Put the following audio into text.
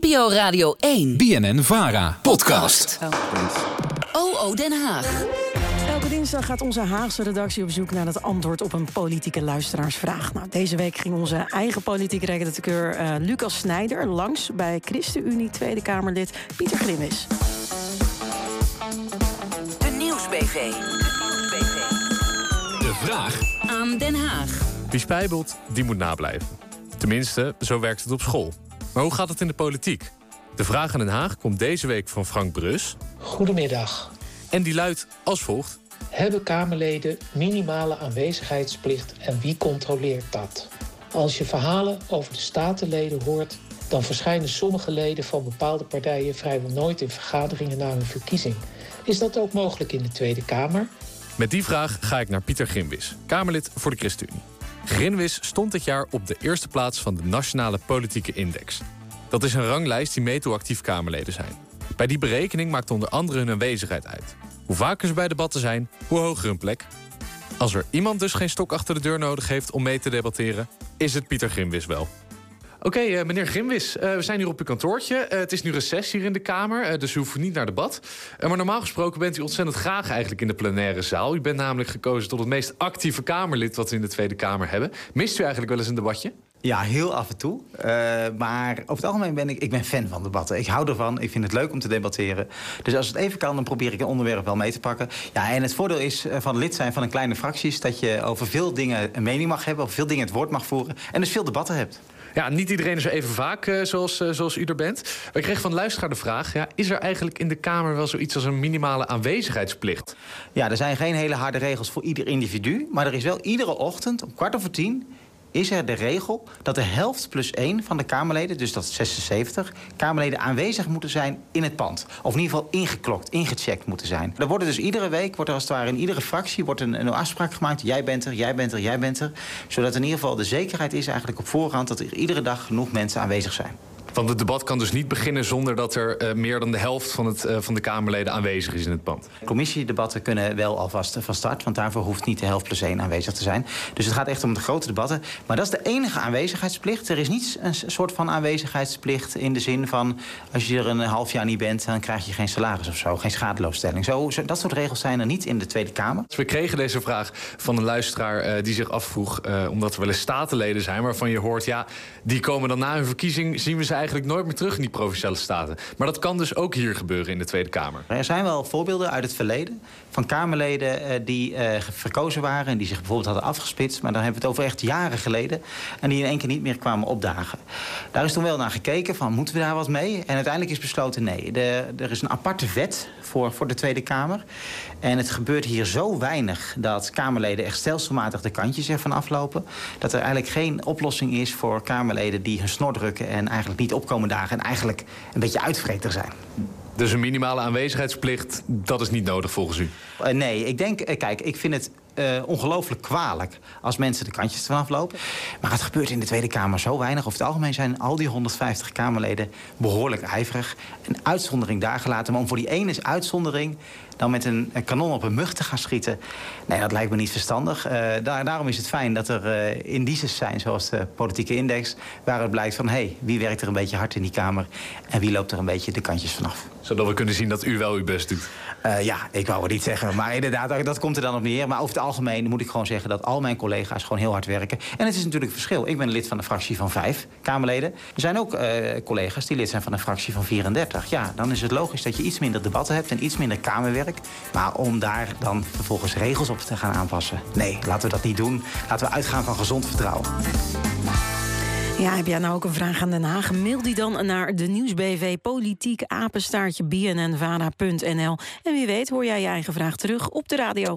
NPO Radio 1. BNN Vara. Podcast. OO Den Haag. Elke dinsdag gaat onze Haagse redactie op zoek naar het antwoord op een politieke luisteraarsvraag. Nou, deze week ging onze eigen politieke redacteur eh, Lucas Snijder langs bij ChristenUnie Tweede Kamerlid Pieter Grimmis. De Nieuwsbv. De vraag Aan Den Haag. Wie spijbelt, die moet nablijven. Tenminste, zo werkt het op school. Maar hoe gaat het in de politiek? De vraag aan Den Haag komt deze week van Frank Brus. Goedemiddag. En die luidt als volgt. Hebben Kamerleden minimale aanwezigheidsplicht en wie controleert dat? Als je verhalen over de statenleden hoort, dan verschijnen sommige leden van bepaalde partijen vrijwel nooit in vergaderingen na hun verkiezing. Is dat ook mogelijk in de Tweede Kamer? Met die vraag ga ik naar Pieter Grinwis, Kamerlid voor de ChristenUnie. Grinwis stond dit jaar op de eerste plaats van de Nationale Politieke Index. Dat is een ranglijst die meet hoe actief Kamerleden zijn. Bij die berekening maakt onder andere hun aanwezigheid uit. Hoe vaker ze bij debatten zijn, hoe hoger hun plek. Als er iemand dus geen stok achter de deur nodig heeft om mee te debatteren, is het Pieter Grimwis wel. Oké, eh, meneer Grimwis, eh, we zijn hier op uw kantoortje. Eh, het is nu recess hier in de Kamer, dus u hoeft niet naar debat. Maar normaal gesproken bent u ontzettend graag eigenlijk in de plenaire zaal. U bent namelijk gekozen tot het meest actieve Kamerlid wat we in de Tweede Kamer hebben. Mist u eigenlijk wel eens een debatje? Ja, heel af en toe. Uh, maar over het algemeen ben ik, ik ben fan van debatten. Ik hou ervan. Ik vind het leuk om te debatteren. Dus als het even kan, dan probeer ik een onderwerp wel mee te pakken. Ja, en het voordeel is uh, van lid zijn van een kleine fractie... is dat je over veel dingen een mening mag hebben... over veel dingen het woord mag voeren... en dus veel debatten hebt. Ja, niet iedereen is er even vaak uh, zoals, uh, zoals u er bent. Wij kregen van de luisteraar de vraag... Ja, is er eigenlijk in de Kamer wel zoiets als een minimale aanwezigheidsplicht? Ja, er zijn geen hele harde regels voor ieder individu... maar er is wel iedere ochtend om kwart over tien is er de regel dat de helft plus één van de Kamerleden... dus dat is 76, Kamerleden aanwezig moeten zijn in het pand. Of in ieder geval ingeklokt, ingecheckt moeten zijn. Er worden dus iedere week, wordt er als het ware in iedere fractie... wordt een, een afspraak gemaakt, jij bent er, jij bent er, jij bent er. Zodat in ieder geval de zekerheid is eigenlijk op voorhand... dat er iedere dag genoeg mensen aanwezig zijn. Want het debat kan dus niet beginnen zonder dat er uh, meer dan de helft van, het, uh, van de Kamerleden aanwezig is in het pand. Commissiedebatten kunnen wel alvast van start, want daarvoor hoeft niet de helft plus één aanwezig te zijn. Dus het gaat echt om de grote debatten. Maar dat is de enige aanwezigheidsplicht. Er is niet een soort van aanwezigheidsplicht in de zin van als je er een half jaar niet bent, dan krijg je geen salaris of zo, geen schadeloosstelling. Zo, zo dat soort regels zijn er niet in de Tweede Kamer. Dus we kregen deze vraag van een luisteraar uh, die zich afvroeg, omdat er wel eens statenleden zijn waarvan je hoort, ja, die komen dan na hun verkiezing, zien we ze eigenlijk nooit meer terug in die provinciale staten. Maar dat kan dus ook hier gebeuren in de Tweede Kamer. Er zijn wel voorbeelden uit het verleden van Kamerleden uh, die uh, verkozen waren... en die zich bijvoorbeeld hadden afgespitst. Maar dan hebben we het over echt jaren geleden. En die in één keer niet meer kwamen opdagen. Daar is toen wel naar gekeken van, moeten we daar wat mee? En uiteindelijk is besloten nee. Er is een aparte wet voor, voor de Tweede Kamer. En het gebeurt hier zo weinig dat Kamerleden echt stelselmatig de kantjes ervan aflopen. Dat er eigenlijk geen oplossing is voor Kamerleden die hun snor drukken... en eigenlijk niet opkomen dagen en eigenlijk een beetje uitvreter zijn. Dus een minimale aanwezigheidsplicht, dat is niet nodig volgens u? Uh, nee, ik denk, uh, kijk, ik vind het uh, ongelooflijk kwalijk als mensen de kantjes vanaf lopen. Maar het gebeurt in de Tweede Kamer zo weinig. Over het algemeen zijn al die 150 Kamerleden behoorlijk ijverig. Een uitzondering daar gelaten. Maar om voor die ene uitzondering dan met een, een, kanon op een mug te gaan schieten... nee, dat lijkt me niet verstandig. Uh, daar, daarom is het fijn dat er uh, indices zijn, zoals de politieke index... waar het blijkt van, hé, hey, wie werkt er een beetje hard in die Kamer... en wie loopt er een beetje de kantjes vanaf. Zodat we kunnen zien dat u wel uw best doet. Uh, ja, ik wou het niet zeggen, maar inderdaad, dat komt er dan op neer. Maar over het algemeen moet ik gewoon zeggen dat al mijn collega's gewoon heel hard werken. En het is natuurlijk een verschil. Ik ben lid van een fractie van vijf Kamerleden. Er zijn ook collega's die lid zijn van een fractie van 34. Ja, dan is het logisch dat je iets minder debatten hebt en iets minder Kamerwerk. Maar om daar dan vervolgens regels op te gaan aanpassen... nee, laten we dat niet doen. Laten we uitgaan van gezond vertrouwen. Ja, heb jij nou ook een vraag aan Den Haag? Mail die dan naar de Nieuwsbv politiek apenstaartje. En wie weet hoor jij je eigen vraag terug op de radio.